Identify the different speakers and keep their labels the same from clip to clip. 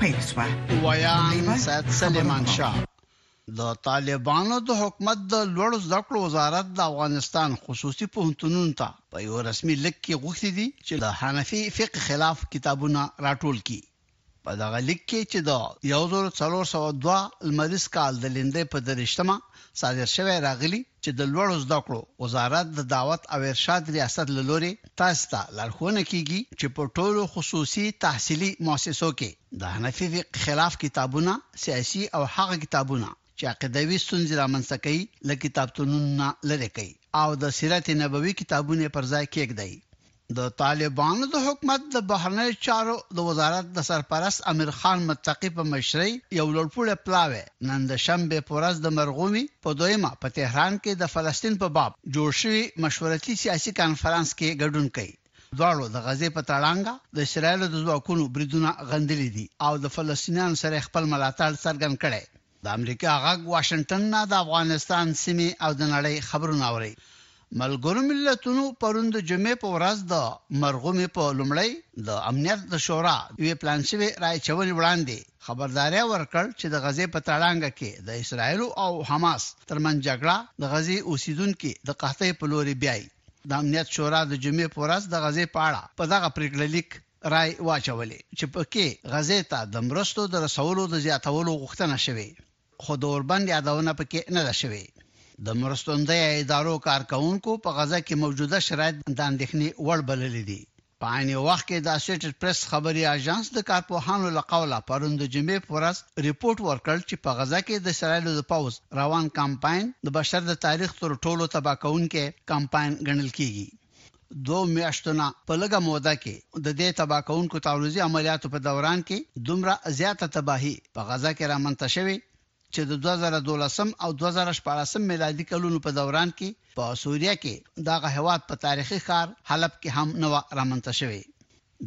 Speaker 1: پیل شوه
Speaker 2: ویاند سید سلیمان شاه د طالبانو د حکومت د لوړ زده کړو وزارت د افغانستان خصوصي پوهنتونونو ته په یو رسمي لیک کې غوښتي دي چې د حنفي فقه خلاف کتابونه راټول کړي په دغه لیک کې چې د 1402 لمریز کال د لیندې په درشتمه صادر شوی راغلی چې د لوړو زده کړو وزارت د دعوت او ارشاد ریاست له لورې تاسې ته لارښوونه کېږي چې په ټولو خصوصي تحصیلي موسسو کې د حنفي فقه خلاف کتابونه، سیاسي او هغه کتابونه چې عقیدوي ستونزې رامنځته کوي له کتابتونونو نه لرې کړئ او د سیرت نبوي کتابونه پر ځای کېږدئ. د طالبانو د حکومت د بهرنیو چارو د وزارت د سرپرست امیر خان متقي په مشرۍ یو لوړپوړی پلاوی نن د شنبې په ورځ د مرغومي په دویمه په تهران کې د فلسطین په باب جوړ شوي مشورتي سیاسي کانفرنس کې ګډون کوي. دواړو د غزې په تړانګه د اسرایلو د ځواکونو بریدونه غندلي دي او د فلسطینیانو سره یې خپل ملاتړ څرګند کړی. د امریکا غږ واشنګټن نه د افغانستان سیمې او د نړۍ خبرونه اوري. ملګرو ملتونو پرون د جمعې په ورځ د مرغومې په لومړۍ د امنیت د شورا یوې پلان شوې رایچونې وړاندې خبرداری ورکړ چې د غزې په تړانګه کې د اسرائیل او حماس ترمن جګړه د غزې اوسیدونکي د قحطۍ په لوري بیایي. د امنیت شورا د جمعې په ورځ د غزې په اړه په دغه پریکړه لیک رای واچولې چې په کې غزې ته د مرستو د رسولو د زیاتولو غوښتنه شوې خو د اوربند یادونه په کې نه ده شوې. د مرستندویه ادارو کارکوونکو په غزه کې موجوده شرایط د اندېښنې وړ بللي دي. په عین وخت کې د اسوشیټډ پرس خبري اژانس د کارپوهانو له قوله پرون د جمعې په ورځ رپوټ ورکړ چې په غزه کې د اسراییلو د پوځ روان کمپاین د بشر د تاریخ تر ټولو تباه کوونکی کمپاین ګڼل کېږي. دوو میاشتو نه په لږه موده کې د دې تباه کوونکو تعرضي عملیاتو په دوران کې دومره زیاته تباهي په غزه کې رامنځته شوې چې د دوه زره دولسم او دوه زره شپاړسم میلادي کلونو په دوران کې په سوریه کې دغه هېواد په تاریخي ښار حلب کې هم نه وه رامنځته شوې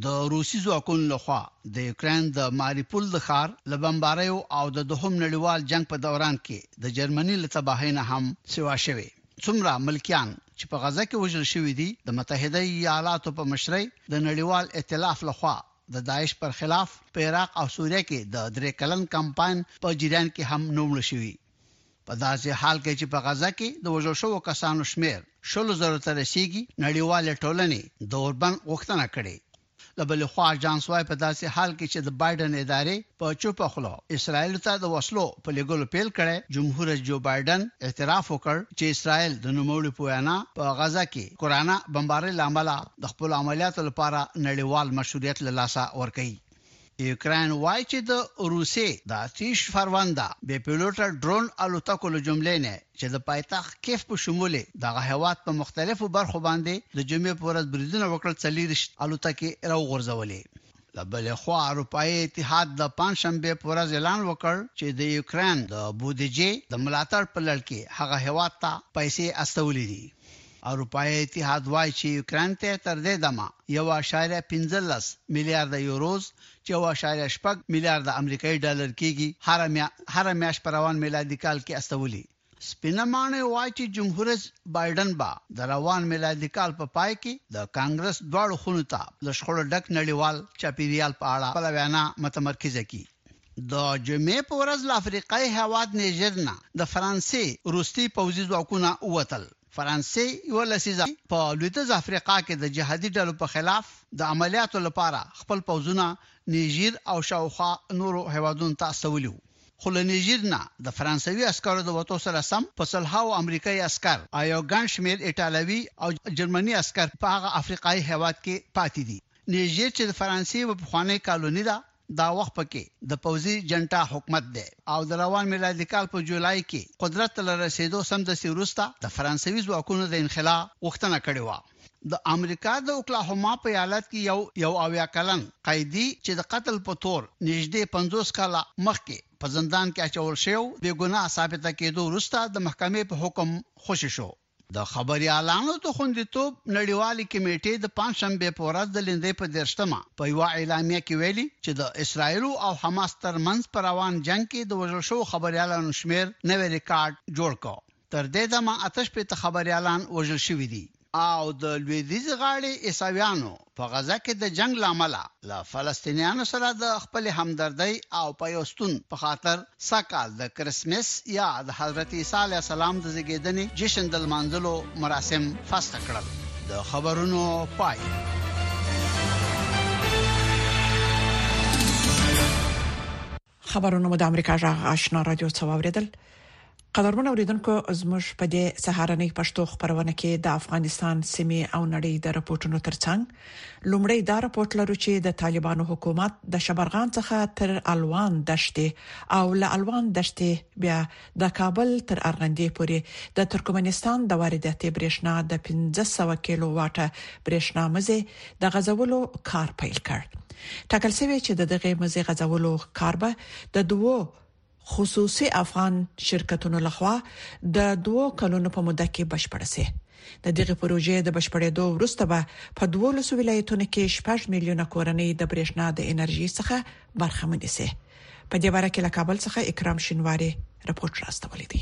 Speaker 2: د روسي ځواکونو له خوا د یوکراین د ماریپول د ښار له بمباریو او د دوهم نړیوال جنګ په دوران کې د جرمني له تباهۍ نه هم سیوا شوې. څومره ملکیان چې په غزه کې وژل شوي دي، د متحده ایالاتو په مشرۍ د نړیوال ائتلاف له خوا د داعش پر خلاف په عراق او سوریه کې د درې کلن کمپاین په جریان کې هم نه ومړه شوي. په داسې حال کې چې په غزه کې د وژل شوو کسانو شمېر شلو زرو ته رسیږي، نړیوالې ټولنې د اوربند غوښتنه کړې. له بلې خوا اژانس وايي، په داسې حال کې چې د بایډن ادارې په چوپه خوله اسراییل ته د وسلو په لېږلو پیل کړی، جمهور رئیس جو بایډن اعتراف وکړ چې اسراییل د نوموړي په وینا په غزه کې کرانه بمبارۍ له امله د خپلو عملیاتو لپاره نړیوال مشروعیت له لاسه ورکوي. یوکراین وايي چې د روسیې د اتیش فرونده بې پیلوټه ډرون الوتکو له جملې نه چې د پایتخت کیف په شمول یې دغه هېواد په مختلفو برخو باندې د جمعې په ورځ بریدونه وکړل څلېرویشت الوتکې راوغورځولې. له بلې خوا اروپايي اتحاد د پنجشنبې په ورځ اعلان وکړ چې د یوکراین د بودجې د ملاتړ په لړ کې هغه هېواد ته پیسې استولې دي. اروپايي اتحاد وايي چې یوکراین ته تر دې دمه یو اعشاریه پنځلس میلیارده یوروز چې یو اعشاریه شپږ میلیارده امریکايي ډالر کېږي، هره میاشت په روان میلادي کال کې استولي. سپینه ماڼۍ وايي چې جمهوررئیس بایډن به د روان میلادي کال په پای کې د کانګرس دواړو خونو ته د شخړو ډک نړیوال چاپېریال په اړه خپله وینا متمرکزه کړي. د جمعې په ورځ له افریقایي هېواد نیجر نه د فرانسې وروستي پوځي ځواکونه ووتل. فرانسې یوه لسیزه په لویدیځه افریقا کې د جهادي ډلو په خلاف د عملیاتو لپاره خپل پوځونه نیجر او شاوخوا نورو هېوادونو ته استولي وو، خو له نیجر نه د فرانسوي عسکرو د وتو سره سم په سلهاوو امریکایي عسکر او یو ګڼ شمېر ایټالوي او جرمني عسکر په هغه افریقایي هېواد کې پاتې دي. نیجر چې د فرانسې یوه پخوانۍ کالوني ده، دا وخت په کې د پوځي جنټا حکومت دی او د روان میلادي کال په جولای کې قدرت ته له رسېدو سمدستي وروسته د فرانسوي ځواکونو د انخلا غوښتنه کړې وه. د امریکا د اوکلاهوما په ایالت کې یو یو اویا کلن قیدي چې د قتل په تور نژدې پنځوس کاله مخکې په زندان کې اچول شوی و، بې ګناه ثابته کېدو وروسته د محکمې په حکم خوشې شو. د خبریالانو د خوندیتوب نړیوالې کمېټې د پنجشنبې په ورځ د لیندۍ په دېرش مه په یوه اعلامیه کې ویلي چې د اسراییلو او حماس تر منځ په روان جنګ کې د وژل شوو خبریالانو شمېر نوی ریکارډ جوړ کړ. تر دې دمه اته شپېته خبریالان وژل شوي دي. او د لوېدیځې غاړې عیسویانو په غزه کې د جنګ له امله له فلسطینیانو سره د خپلې همدردۍ او پیوستون په خاطر سږ کال د کرسمس یا د حضرت عیسی علیه السلام د زیږیدنې جشن د لمانځلو مراسم فسخ کړل. د خبرونو پای.
Speaker 1: خبرونه مو د امریکا جغ آشنا رادیو څوریدل قدرمن اوریدونکو زموږ په دې سهارنۍ پښتو خبرونه کې د افغانستان سیمه او نړۍ د راپورټونو ترڅنګ لومړی دا راپورټ لرو چې د طالبانو حکومت د شبرغان څخه تر الوان دشتي او له الوان دشتي بیا د کابل تر ارغندې پورې د ترکمنستان د وارداتي برېښنا د پنځه سوه کېلو واټه برېښنا مزي د غځولو کار پیل کړ. ټاکل شوې چې د دغې مزي غځولو کار به د دوو خصوصي افغان شرکتونو له خوا د دوو کلونو په موده کې بشپړه شي. د دغې پروژې د بشپړېدو وروسته به په دوولسو ولایتونو کې شپږ میلیونه کورنۍ د برېښنا د انرژي څخه برخه مې نيسي په دې اړه کې له کابل څخه اکرام شینواری رپورت راستولی دی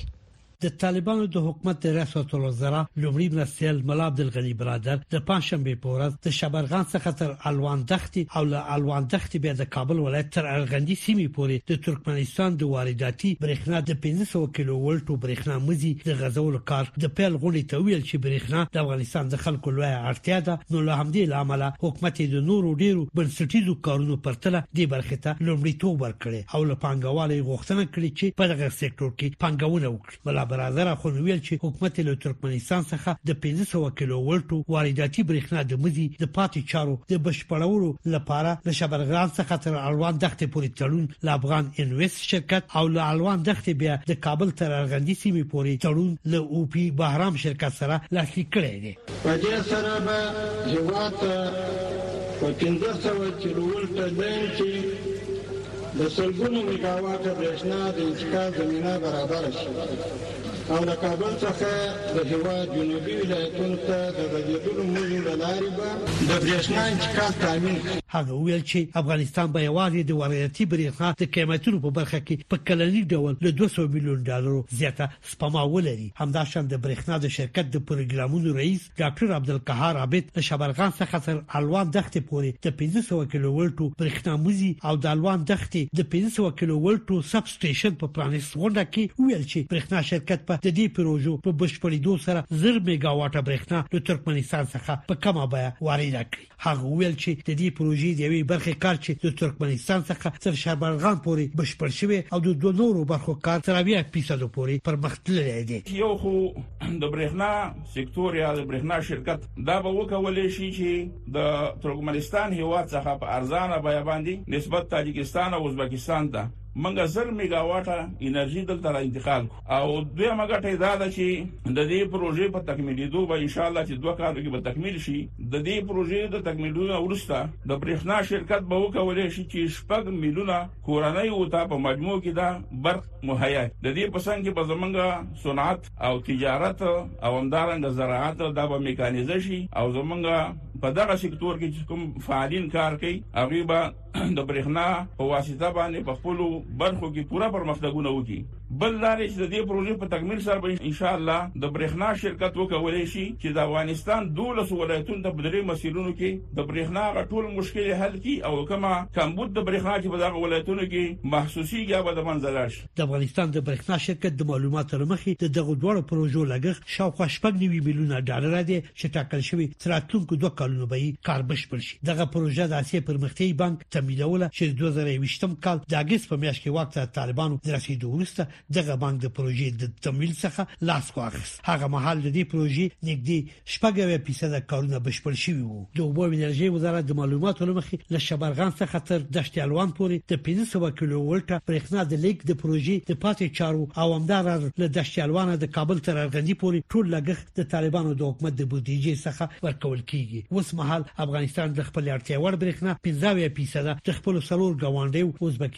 Speaker 3: د طالبانو د حکومت د رئیس الوزرا لومړي مرستیال ملا عبد الغنی برادر د پنځشنبه په ورځ د شبرغان څخه تر الوان دښتې او له الوان دښتې بیا د کابل ولایت تر ارغندی سیمې پورې د ترکمنستان د وارداتي برېښنا د 1500 کیلو ولټو برېښنا مزي د غزولو کار د پیل غونډې ته ویل چې برېښنا د سان د خلکو لوی اړتیا ده نو له همدې لامل حکومت د نورو ډیرو بنسټیزو کارونو پرتله د برخې ته لومړیتوب ورکړي او له پنګوالو غوښتنه کړې چې په دغه سکتور کې پنګونه وکړي بل برادر خو ویل چې حکومت له ترکمنستان څخه د 1500 کیلو ولټو وارداتي برېښنا د مزي د پاتې چارو د بشپړولو لپاره له شبرغان څخه تر اړوان دښتې پورې تړون له افغان انویس شرکت او له الوان دښتې بیا د کابل تر ارغندی سیمې پورې تړون له او پی بهرام شرکت سره لاسلیک کړی دی
Speaker 4: په دې سره به هیواد ته په 1500 کیلو ولټ لین کې د سلګونو میګاواټه برېښنا د انتقال زمینه برابره شي او له کابل څخه د هېواد جنوبي ولایتونو ته د غځېدلو مزو له لارې به د برېښنا انتقال تامین کړي.
Speaker 3: هغه وویل چې افغانستان به یوازې د وارداتي برېښنا د قیمتونو په برخه کې په کلني ډول له دوه سوه میلیون ډالرو زیاته سپما ولري. همداشان د برېښنا د شرکت د پروګرامونو رئیس ډاکټر عبدالقهار عابد د شبرغان څخه تر الوان دښتې پورې د 1500 کیلو ولټو برښنا موزي او د الوان دښتې د 1500 کیلو ولټو سب سټیشن په پرانیست غونډه کې ویل چې برښنا شرکت په د دې پروژو په بشپړېدو سره زر میگاواټه برښنا له ترکمنستان څخه په کمه بیه وارده کړي هغه وویل چې د دې پروژې د یوې برخې کار چې د ترکمنستان څخه تر شابلغان پورې بشپړ شوی او د دوه نورو برخو کار تر 80% پورې پرمختللی دی
Speaker 5: یو خو د برېښنا سکتور یا د برېښنا شرکت دا به وکولای شي چې د ترکمنستان هیواد څخه په ارزانه بیه باندې نسبت تاجکستان او ازبکستان ته موږ زر میګاواټه انرژي دلته را انتقال کو او دویمه ګټه یې دا ده چې د دې پروژې په تکمیلیدو به ان شاء الله چې دوه کالو کې به تکمیل شي د دې پروژې د تکمیلولو وروسته د برېښنا شرکت به وکولای شي چې شپږ میلیونه کورنۍ او ته په مجموع کې دا برق مهیا د دې په څنګ کې به زمونږ صنعت او تجارت او همدارنګ زراعت دا به میکانیزه شي او زمونږ په دغه سکتور کې چې کوم فعالین کار کوي هغه به د برېښنا په واسطه باندې په خپل برخو کې پوره پرمختګونه وکړي بل دا چې د دې پروژې په تکمیل سره به ان شاء الله د برېښنا شرکت وکولای شي چې د افغانستان 12 ولایتونو ته بدري مسیرونو کې د برېښنا غټول مشکل حل کړي او کما کمبود د برېښنا چې په دغه ولایتونو کې محسوسي یا به د منځ لاړ شي
Speaker 3: د افغانستان د برښنا شرکت د معلوماتو لمخې د دغو دوه پروژو لګښت شاوخوا شپږ نیوي میلیونه ډالر دی چې ټاکل شوی تراتلونکو دوه کلونو به یې کار بشپړ شي دغه پروژه د اسیا پرمختیايي بانک تمویلوله چې 2020م کال د اگست په میاشت کې وخت طالبانو د رسیدو وروسته دغه بانک د پروژې د تمویل څخه لاس واخیست هغه مهال د دې پروژې نږدې شپږ اویا فیصد کارونه بشپړ شوي وو د اوبو او انرژۍ وزارت د معلوماتو لمخې له شبرغان څخه تر دشت الوان پورې د 1500 کیلو ولټه برېښنا د لیک د پروژې د پاتې چارو او همدارر له دشت الوان د کابل تر ارغندی پورې ټول لګښت د طالبانو د حکومت د بودیجې څخه ورکول کیږي اوس مهال افغانستان د خپل اړتیا وړ برېښنا 15 فیصد د خپل سلور ګاونډیو ازبکستان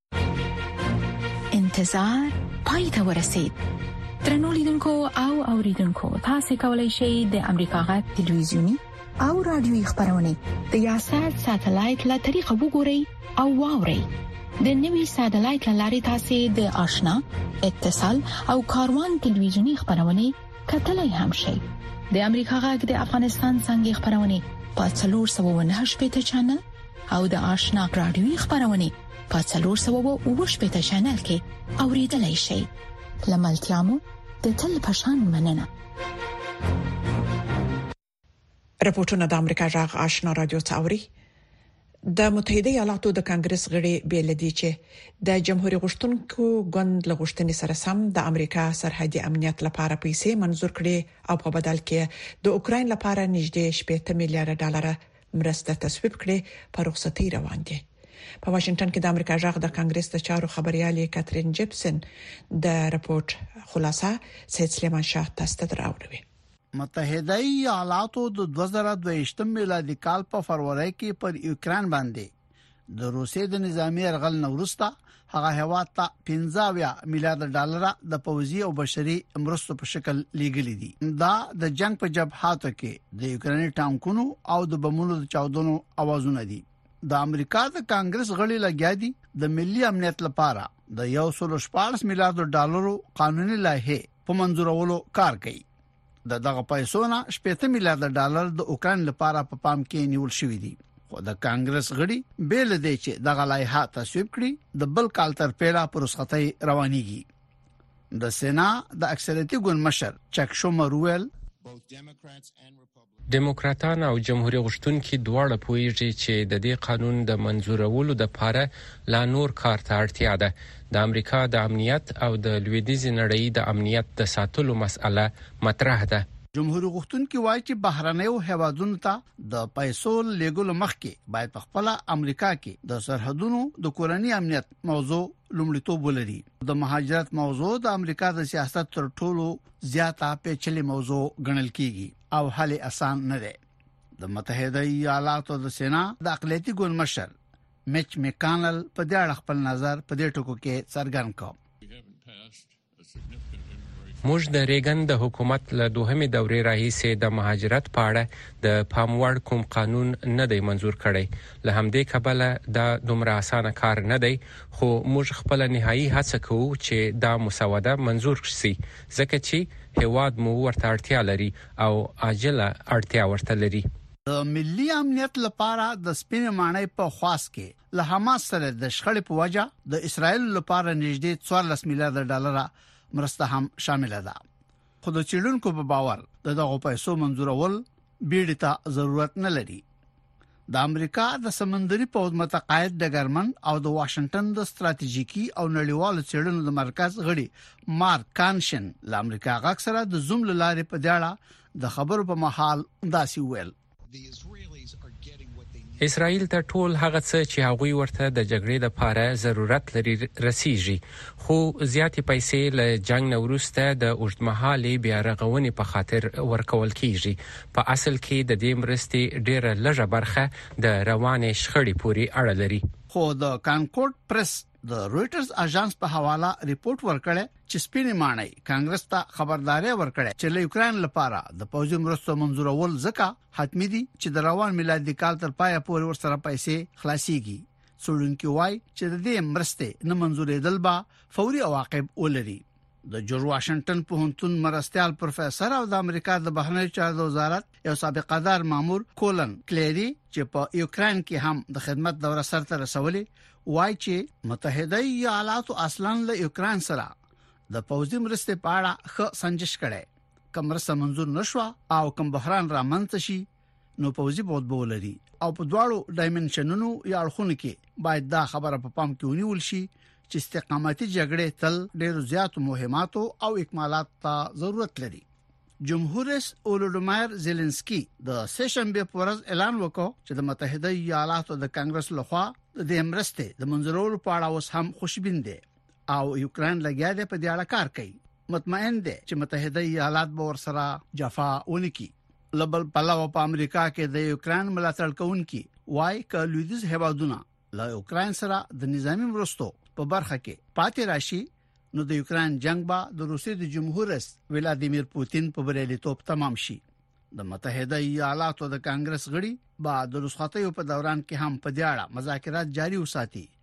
Speaker 6: انتظار پای ته ورسید ترنو لیدونکو او اوریدونکو تاسو کولی شئ د امریکا غا ټلویزیونی او رادیوي خبرونه د یاسات ساتلایت له طریقو وګورئ او واورئ د نوي ساتلایت لارې تاسو د آشنا اتصال او کاروان ټلویزیونی خبرونه کتلای هم شئ د امریکا غږ د افغانستان څنګه خبرونه په 398 چنل او د آشنا رادیوي خبرونه په 390 چینل کې اوریدلای شئ لملتيامو د تل پشان مننه
Speaker 1: رپورټونه د امریکا جغ آشنا رادیو څوري د متحده ایالاتو د کانګرس غړي بیل دي چې د جمهوریت غشتونکو ګوند لغښتنې سره سم د امریکا سرحدي امنیت لپاره پیسې منزور کړي او په بدل کې د اوکرين لپاره نږدې 18 میلیارډ ډالر مرسته تصویب کړي په رخصتي روان دي په واشنگټن کې د امریکا جغ د کانګرس د چارو خبريالي کاترین جپسن د رپورت خلاصه سید سلیمان شاه تاسو ته دراوړوي
Speaker 2: متحده ایالاتو د 2022 میلادي کال په فروری کې پر یوکرين باندې د روسیې د نظامی ارغل نورستا هغه هوا ته 15 میلیارډ ډالر د پوزي او بشري مرستو په شکل لیږلي دي دا د جنگ په جبهاتو کې د یوکراني ټانکونو او د بمونو د چاودنو اوازونه دي د امریکا د کانګرس غړي لګیا دي د ملي امنیت لپاره د 114 میلیارډ ډالرو قانوني لایحه په منځورولو کار کوي د دغه پیسو نه 18 میلیارډ ډالر د اوکران لپاره په پام کې نیول شوې دي خو د کانګرس غړي بیل دی چې دغه لایحه تصویب کړي د بل کال تر پیړه پر وسختي روانيږي د سنا د اکثریتي ګوند مشر چک شومر ویل
Speaker 7: ډیموکراتان او جمهوري غوښتونکي دواړه پوهیږي چې د دې قانون د منظورولو لپاره لا نور کار ته اړتیا ده. د امریکا د امنیت او د لویدیځې نړۍ د امنیت د ساتلو مسئله مطرح ده.
Speaker 2: جمهوري غوښتونکي وايي چې بهرنیو هیوادونو ته د پیسو له لیږلو مخکې باید په خپله امریکا کې د سرحدونو د کورني امنیت موضوع لومړیتوب ولري. د مهاجرت موضوع د امریکا د سیاست تر ټولو زیاته پیچلې موضوع ګڼل کیږي او حل اسان نه دی د متحده ایالاتو د سنا د اقلیتي ګوند مشر میچ میکانل په دې اړه خپل نظر په دې ټکو کې څرګند کړ
Speaker 7: موږ د ریګن د حکومت له دوهمې دورې راهیسې د مهاجرت په اړه د پام وړ کوم قانون نه دی منزور کړی له همدې کبله دا دومره اسانه کار نه دی، خو موږ خپله نهايي هڅه کوو چې دا مسوده منظور کښسي، ځکه چې هېواد مو ورته اړتیا لري او عاجله اړتیا ورته لري.
Speaker 2: د ملي امنیت لپاره د سپینې ماڼۍ په خواست کې له حماس سره د شخړې په وجه د اسراییلو لپاره نږدې څوارلس میلیارده ډالر مرسته هم شامله ده، خو د څېړونکو په باور د دغو پیسو منظورول بیړې ته ضرورت نه لري د امریکا د سمندري پوځ متقاعد ډګرمن او د واشنگټن د ستراتیژیکی او نړیوالو چیرونو د مرکز غړي مارک کانشن له امریکا غاک سره د زوم لارې په دیاړه د خبرو په محل داسي ویل
Speaker 7: اسرائیل ته ټول هغه څه چې هغوی ورته د جګړې لپاره ضرورت لري رسیږي خو زیاتې پیسې له جنګ نه وروسته د اوږدمهالې بیا رغونې په خاطر ورکول کېږي. په اصل کې د دې مرستې ډېره لږه برخه د روانې شخړې پورې اړه لري.
Speaker 2: خو د کانکورډ پریس د رویټرز اژانس په حواله رپورټ ورکړی چې سپینې ماڼۍ کانګرس ته خبرداري ورکړې چې له یوکرين لپاره د پوځي مرستو منزورول ځکه حتمی دي چې د روان میلادي کال تر پایه پورې ورسره پیسې خلاصيږي څړونکو وای چې د دې مرستې نه منزورې دلبا فوري عواقب ولري د جورج واشنگټن په هنتون مرستيال پروفیسور او د امریکا د بهرنی چارو وزارت یو سابقه دار مامور کولن کلیری چې په یوکرين کې هم د خدمت دوره سرته رسولې وای چې متحده ایالات اصلا له یوکرين سره د پوزي مرستې په اړه ښه سنجش کړي کوم رسمنځور نشو او کوم بحران رامنځته شي نو پوزي بود به ولري او په دواړو ډایمنشنونو یا اړخونو کې باید دا خبره په پام کې ونیول شي چې استقامتي جګړې تل ډېر زیات مهماتو او اکمالات ته ضرورت لري جمهور رئیس اولودومایر زيلنسکي د سشنبه پر ورځ اعلان وکړ چې د متحده ایالاتو د کانګرس لخوا د دې مرستې د منځورولو په اړه اوس هم خوشبین دي او یوکرين لګیا دی په دې اړه کار کوي مطمئن دی چې متحده ایالات به ورسره جفا ونکړي لبل پلاو په امریکا کې د یوکرين ملاتړ کوونکي وای ک لویدیز هوادونه له یوکرين سره د نظامی مرستو په برخه کې پاتې راشي نو د یوکرين جنگ به د روسیې د جمهور رئیس ولادیمیر پوتین په بریالیتوب تمام شي د متحده ایالاتو د کانګرس غړي با د رسختیو په دوران کې هم په دې اړه مذاکرات جاري وساتي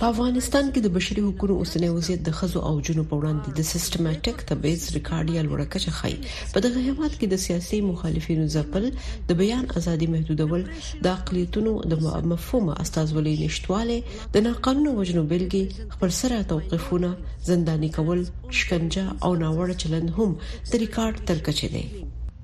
Speaker 2: په
Speaker 8: افغانستان
Speaker 1: کې د بشري حقونو اوسنی وضعیت د ښځو او
Speaker 9: نجونو په
Speaker 10: وړاندې د سیستماتیک تبعیض ریکارډ یا لوړه کچه ښيي. په دغه هېواد کې د سیاسي مخالفینو ځپل، د بیان ازادي محدودول، د اقلیتونو د مفهومه استازولۍ نشتوالی، د ناقانونه وژنو بېلګې، خپلسره توقیفونه، زنداني کول، شکنجه او ناوړه چلند هم د ریکارډ
Speaker 9: تر کچې دی.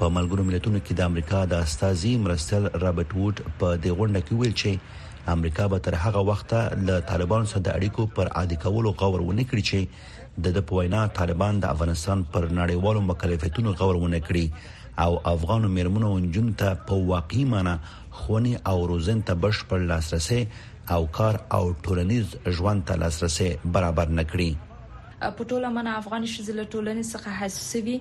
Speaker 9: په ملګرو ملتونو کې د امریکا د استازي مرستیال رابرټ ووډ په دې غونډه کې ویل چې امریکا به تر هغه وخته له طالبان سره د اړیکو پر عادي کولو غور ونه کړي چې د د پوینا طالبان د افغانستان پر نړیوالو مکلفیتونو غور ونه کړي او افغان میرمنو او جنونو ته په واقعي معنی خوني او روزن ته بشپړ لاسرسي او کار او ټولنیز ژوند ته لاسرسي برابر نکړي
Speaker 11: په ټوله منه افغان شځې له ټولنې څخه حذف شوي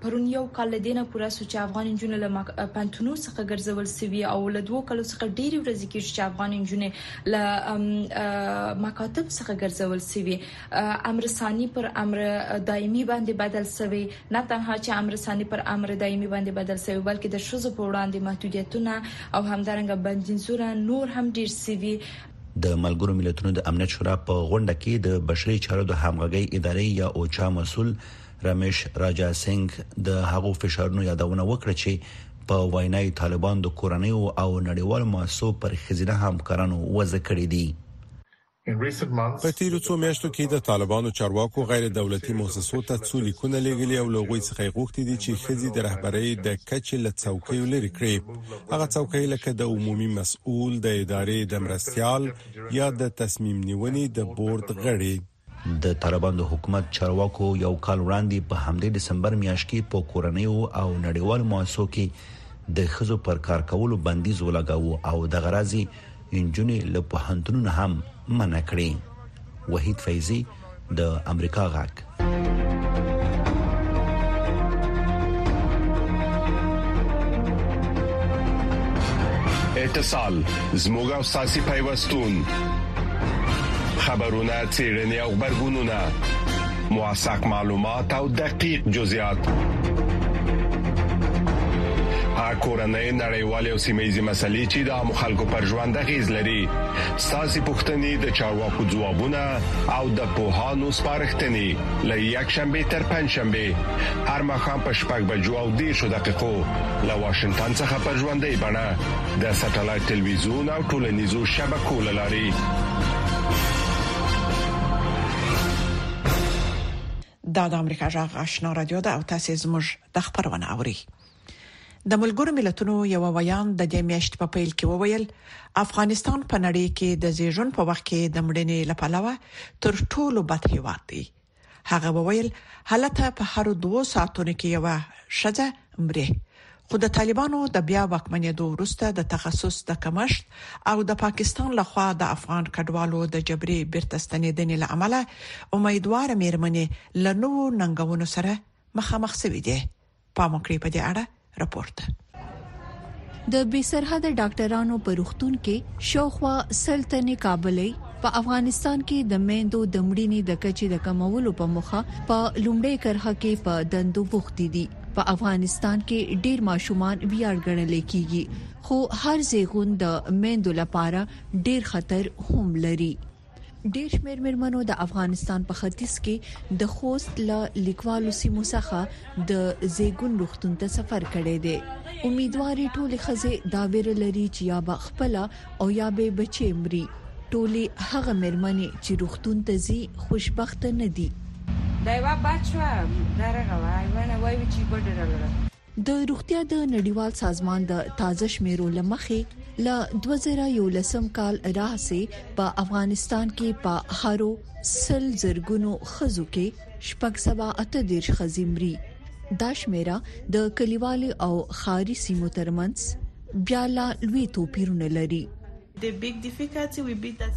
Speaker 11: پرون یو کال له دینه پوره سو چې افغان انجونې له پنتونو څخه ګرځول شوي او له دوه کلو څخه ډېری ورځې کېږي چې افغان انجونې له مکاتب څخه ګرځول شوي امر ثاني پر امر دایمي باندې بدل شوی نه تنها چې امر ثاني پر امر دایمي باندې بدل شوی بلکې د شذو په وړاندې محدودیتونه او همدارنګه بندیزونه نور هم ډېر شوي
Speaker 9: د ملګرو ملتونو د امنیت شورا په غونډه کې د بشري چارو د همغږي ادارې یا اوچا مسول رمیش راجا سنگ د هغو فشارونو یادونه وکړه چې په وینای طالبان د کورنۍ او نړیوال مؤسسو پر خزینه همکارانو وځه کړې دي
Speaker 12: په تیرو څو میاشتو کې د طالبانو چارواکو غیر دولتي موسسو ته څو لیکونه لیږلي او لوغوي څخه غوښتي دي چې خزي د رهبرۍ د کچې له څوکۍ لري کړي هغه څوکۍ لکه د عمومي مسؤل، د ادارې د مرستیال یا د تصمیم نیونې د بورد غړي.
Speaker 9: د طالبانو د حکومت چارواکو یو کال وړاندې په همدې ډسمبر میاشت کې په کورنیو او نړیوالو مؤسسو کې د ښځو پر کار کولو بندیز ولګاوه او دغه راز یې نجونې له پوهنتونونو هم منع کړې. وحید فیضي، د امریکا غاک
Speaker 12: اتصال زموږ او ساسي پیوستون خبرونه چیرنی او خبرګونونه موثق معلومات او دقیق جزئیات کورنۍ نړیوالې او سیمېزي مسلې چې د عام خلکو پر ژوند غیز لري ساسي پښتنې د چارواکو ځوابونه او د پوهانو سپارښتنې له یک شنبه تر پنځ شنبه هر مخام په شپږ بجو او دیرشو دقیقو له واشنگټن څخه پر ژوندۍ بڼه د سټلایټ ټلویزیون او ټولنیزو شبکو لاري
Speaker 1: دا د امریکا جغ آشنا رادیو ده او تاسو زموږ د خبرونه اورئ د ملګرو ملتونو یو ویاند د دې میاشتې په پیل کې وویل، افغانستان په نړۍ کې د زیږون په وخت کې د مړینې له پلوه تر ټولو بد هیواد دی. هغه وویل، هلته په هرو دوو ساعتونو کې یوه ښځه مري. خو د طالبانو د بیا واکمنیدو وروسته د تخصص د کمښت او د پاکستان له خوا د افغان کډوالو د جبري بیرته ستنیدنې له امله امیدواره میرمنې له نوو ننګونو سره مخامخ شوې دي. پام وکړئ په دې اړه رپورت ده
Speaker 13: د بي سرحد ډاکټرانو په روختون کې شاوخوا سلطنې کابلې په افغانستان کې د میندو د مړینې د کچې د کمولو په مخه په لومړی کرخه کې په دندو بوخت دي په افغانستان کې ډیر ماشومان ویاړ ګڼل کیږي خو هر زیغون د میندو لپاره ډیر خطر هم لري ډېر شمېر مېرمنو د افغانستان په ختیځ کې د خوست له لیکوالو سیمو څخه د زیګون روغتون ته سفر کړی دی امیدوارې ټولې خزې دا ویره لري چې یا به خپل او یا به بچي مري ټولې هغه مېرمنې چې روغتون ته ځي خوشبخته نه دي
Speaker 14: دا یو بچو درغه وای ونه وای چې بډره لره
Speaker 13: د روغتیا د نړیوال سازمان د تازه شمیرو لمخې له 2011 کال راهسې په افغانستان کې په هارو سل زرګونو خزو کې شپږ سبا اته دیرش خزیمري دا شمیره د کلیوالي او خاري سیمو ترمنځ بیا لا لوی توپیرونه لري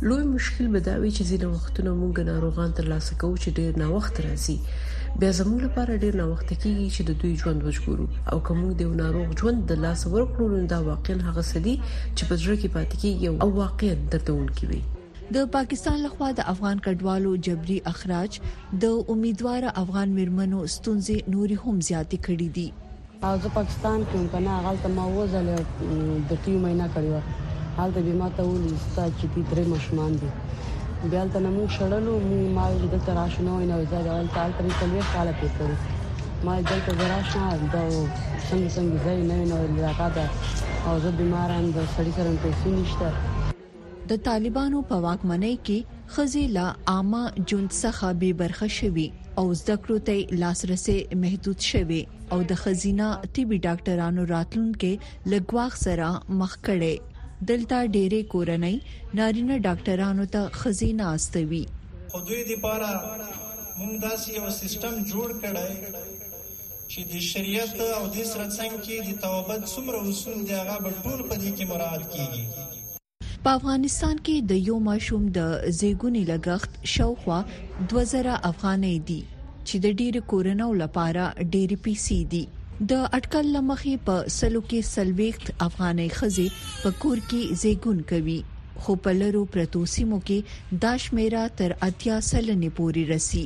Speaker 10: لوی مشکل به دا وي چې ځینې وختونه موږ ناروغان تر لاسه کوو چې ډېر ناوخته راځي، بیا زموږ لپاره ډېر ناوخته کېږي چې د دوی ژوند وژغورو او که موږ د یو ناروغ ژوند د لاسه ورکړو نو دا واقعاً هغه څه دي چې په زړه کې پاتې کېږي او واقعاً دردونکي وي.
Speaker 13: د پاکستان له خوا د افغان کډوالو جبري اخراج د امیدواره افغان مېرمنو ستونزې نورې هم زیاتې کړې دي.
Speaker 15: او زه پاکستان کې وم کنه هغلته ما اووه ځلې د ټي معاینه کړې وه هلته بیا ماته وویل چې ستا چې دي درې ماشومان دي بیا هلته نه موږ شړلو موږ ما ویل چې دلته راشه نه وای نه وای زه به هلته هلته مې څلوېښت کاله تېر کړي ما ویل دلته زه راشه دا څنګه څنګه ځای نه وای نه ویل راکاته او زه بیماره یم د سړي سره مې پیسې نشته
Speaker 13: د طالبانو په واکمنۍ کې خزي لا عامه جون څخه بي برخه شوي او زده کړو ته لاسرسي محدود شوي او د خزينه طبي ډاکټرانو راتلونکي لګواخ سره مخ کړي دلته ډيري کورنۍ نارينه ډاکټرانو ته خزينه استوي
Speaker 16: خو دوی لپاره موږ داسې یو سیستم جوړ کړی چی د شریعت او دی سره څنګ کی د توبت څومره اصول دی هغه به ټول په دی کی مراعات کیږی.
Speaker 13: په افغانستان کې د يو ماشوم د زېږونې لګښت شاوخوا دوه زره افغانۍ دي، چې د ډېرو کورنیو لپاره ډېرې پیسې دي. د اټکل له مخې په سلو کې څلوېښت افغانۍ ښځې په کور کې زېږون کوي، خو په لرو پرتو سیمو کې دا شمېره تر اتیا سلنې پورې رسي.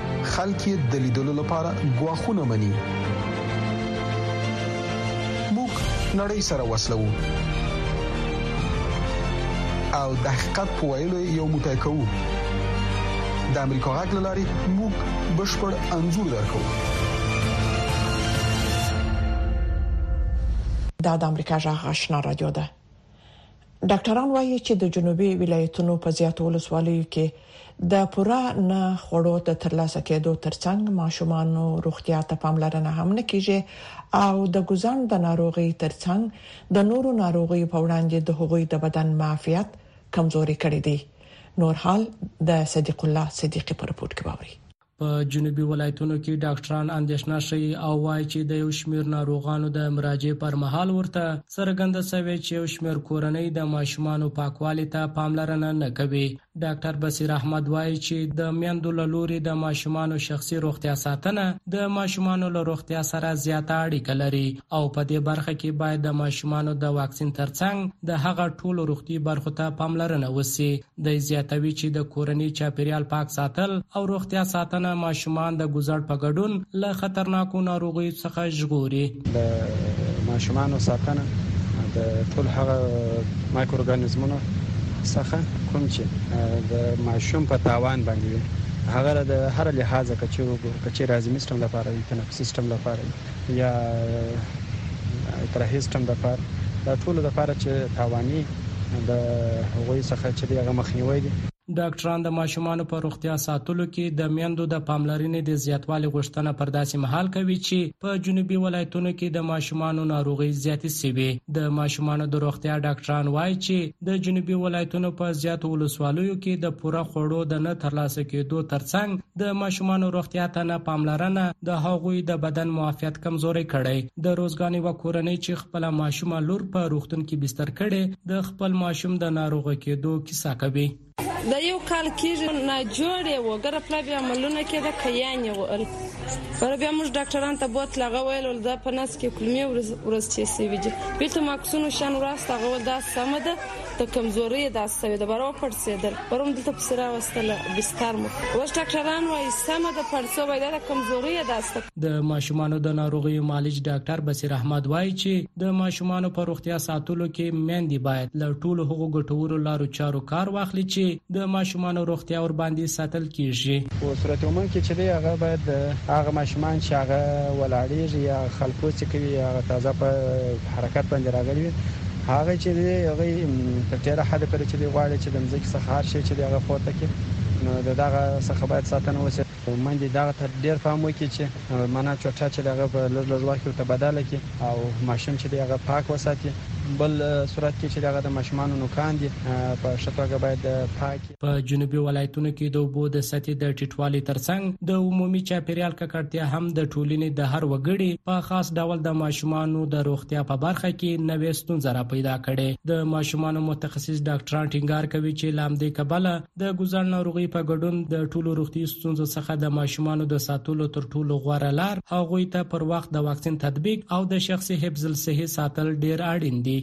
Speaker 13: خلک یې
Speaker 8: د لیدلو لپاره غواخونه مني موږ نړۍ سره وسلو او د حقیقت په ویلو یو موټی کوو د امریکا غږ لاري موږ بشپړ انزور درکو
Speaker 1: دا د امریکا غږ آشنا رادیو ده ډاکټران وايي چې د جنوبي ولایتونو په زیاتو ولسوالیو کې د پوره نه خوړو د ترلاسه کېدو ترڅنګ ماشومانو روغتیا ته پاملرنه هم نه کیږي او د ګوزڼ د ناروغي ترڅنګ د نورو ناروغیو په وړاندې د هغوی د بدن معافیت کمزوري کړی دی نور حال د صدیق الله صدیقي په رپورت کې واوري
Speaker 17: په جنوبي ولایتونو کې ډاکټران اندېښنه ښيي او وایي چې د یو شمېر ناروغانو د مراجعې پر مهال ورته څرګنده شوې چې یو شمېر کورنۍ د ماشومانو پاکوالي ته پاملرنه نه کوي ډاکټر بصیر احمد وایي چې د میندو له لوري د ماشومانو شخصي روغتیا ساتنه د ماشومانو له روغتیا سره زیاته اړیکه لري او په دې برخه کې باید د ماشومانو د واکسین ترڅنګ د هغه ټولو روغتي برخو ته پاملرنه وشي دی زیاتوي چې د کورني چاپیریال پاک ساتل او روغتیا ساتنه ماشومان د ګوزړ په ګډون له خطرناکو ناروغیو څخه ژغوري.
Speaker 18: د ماشومانو ساتنه د ټول هغه مایکروګانیزمونو څخه کوم چې د ماشوم په تاوان باندې وي هغه د هر لحاظه کچې وګورو کچې رازمي سیستم لپاره وي تنفسي سیستم لپاره وي یا تراهیسټم دپار دا ټولو دپاره چې تاواني د هغوی څخه چې دی هغه مخنیوی دی.
Speaker 17: ډاکټران د ماشومانو په روغتیا ساتلو کې د میندو د پاملرنې د زیاتوالي غوښتنه پر داسې مهال کوي چې په جنوبي ولایتونو کې د ماشومانو ناروغۍ زیاتې شوي. د ماشومانو د روغتیا ډاکټران وايي چې د جنوبي ولایتونو په زیاتو ولسوالیو کې د پوره خوړو د نه ترلاسه کېدو ترڅنګ د ماشومانو روغتیا ته نه پاملرنه د هغوی د بدن معافیت کمزوري کړي د روزګانې و کورنۍ چې خپل ماشومه لور په روغتون کې بستر کړي د خپل ماشوم د ناروغ کېدو کیسه کوي
Speaker 19: د یو کال کېږي نه جوړې و ګره پلا بیا ملونه کېده کیانې ول پر بیا موږ ډاکټران ته بوت لغه ویل ول دا په نس کې کلمې ورز ورز چې سی ویډي بیت ماکسونو شان وراست هغه دا سم ده د کمزوري داس سوي د برو پړسېدل پرون دلته پسې راوستله بستر مو اوس ډاکټران وایي سمه د پړسو وایي د کمزوري داس
Speaker 17: د ماشومانو د ناروغیو معالج ډاکټر بصیر احمد وایي چې د ماشومانو په روغتیا ساتلو کې میندې باید له ټولو هغو ګټورو لارو چارو کار واخلي چې د ماشومانو روغتیا ور باندې ساتل کیږي
Speaker 18: په صورت عموم کې چې دی هغه باید هغه ماشومان چې هغه ولاړیږي یا خلکو چې کوي هغه تازه په حرکت باندې راغلي وي هغه چې دی هغه تر ډیره حد پرې چې دی غواړي چې د مځکې څخه هر شي چې دی هغه پورته کې نو د دغه څخه باید ساتنه وشي خو مندې دغه ته ډېر پام وکړي چې مانا چوټه چې د هغه په لږ لږ وخت کې ورته بدله کړي او ماشوم چې دی هغه پاک وساتي بل صورت کې چې د هغه د ماشومانو نوکان دي په ښه توګه باید پاک
Speaker 17: په جنوبي ولایتونو کې د اوبو د سطحې د ټیټوالي ترڅنګ د عمومي چاپیریال ککړتیا هم د ټولنې د هر وګړي په خاص ډول د ماشومانو د روغتیا په برخه کې نوې ستونزه را پیدا کړې د ماشومانو متخصص ډاکټران ټینګار کوي چې لامدې کبله د ګوزڼ ناروغي په ګډون د ټولو روغتي ستونزو څخه د ماشومانو د ساتلو تر ټولو غوره لار هغوی ته پر وخت د واکسین تطبیق او د شخصي حفظ الصحې ساتل ډیر اړین دي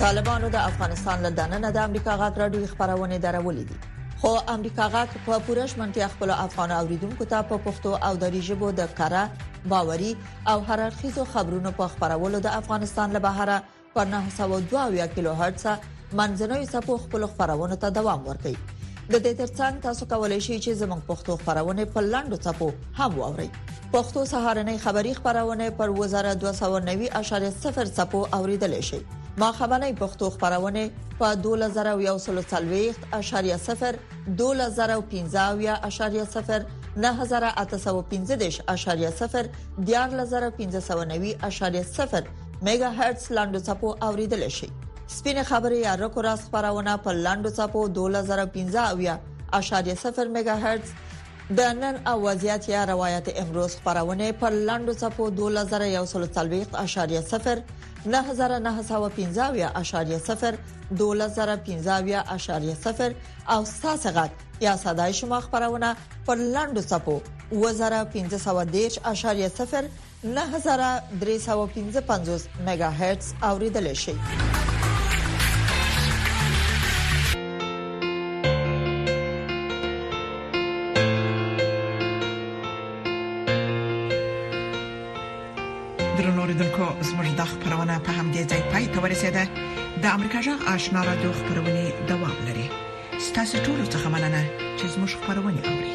Speaker 20: طالبانو د افغانستان له دننه د امریکا غاټ راډیو خبرونه درولې دي خو امریکا غاټ په پوره شمنتیا خپل افغان اوریدونکو ته په پښتو او دری ژبه د کره باوري او هررخیزو خبرونو په خبرولو د افغانستان له بهره په 902 کیلو هرتز منځنوي سپو خپل خبرونه ته دوام ورکړي د دې ترڅنګ تاسو کولی شئ چې زموږ پښتو خبرونه په لاندو چپو هم واورئ پښتو سهارنۍ خبری خبرونه پر وزاره 290.0 چپو اوریدل شئ ما خبرنۍ پښتو خبرونه په 2040.0 2015.0 9015.0 14590.0 میګا هرتز لاندو چپو اوریدل شي سپینه خبره یا رکو راس خبرونه په لاندو چپو 2015 اویا اشاریه 0 میگا هرتز د نن او وضعیت یا روایت امروز خبرونه پر لاندو چپو 2140.0 9915.0 2015.0 او ساسه غټ یا صداي شما خبرونه پر لاندو چپو 2140.0 نهه زره درې سوه پنځه پنځوس میګا هرتز اوریدل شي.
Speaker 1: اوریدونکو زموږ د خبرونه په همدې ځای پای ته ورسیده د امریکا جغ آشنا را دوه خبرونه دوام لري ستاسو ټول څه مننه چې زموږ خبرونه اوري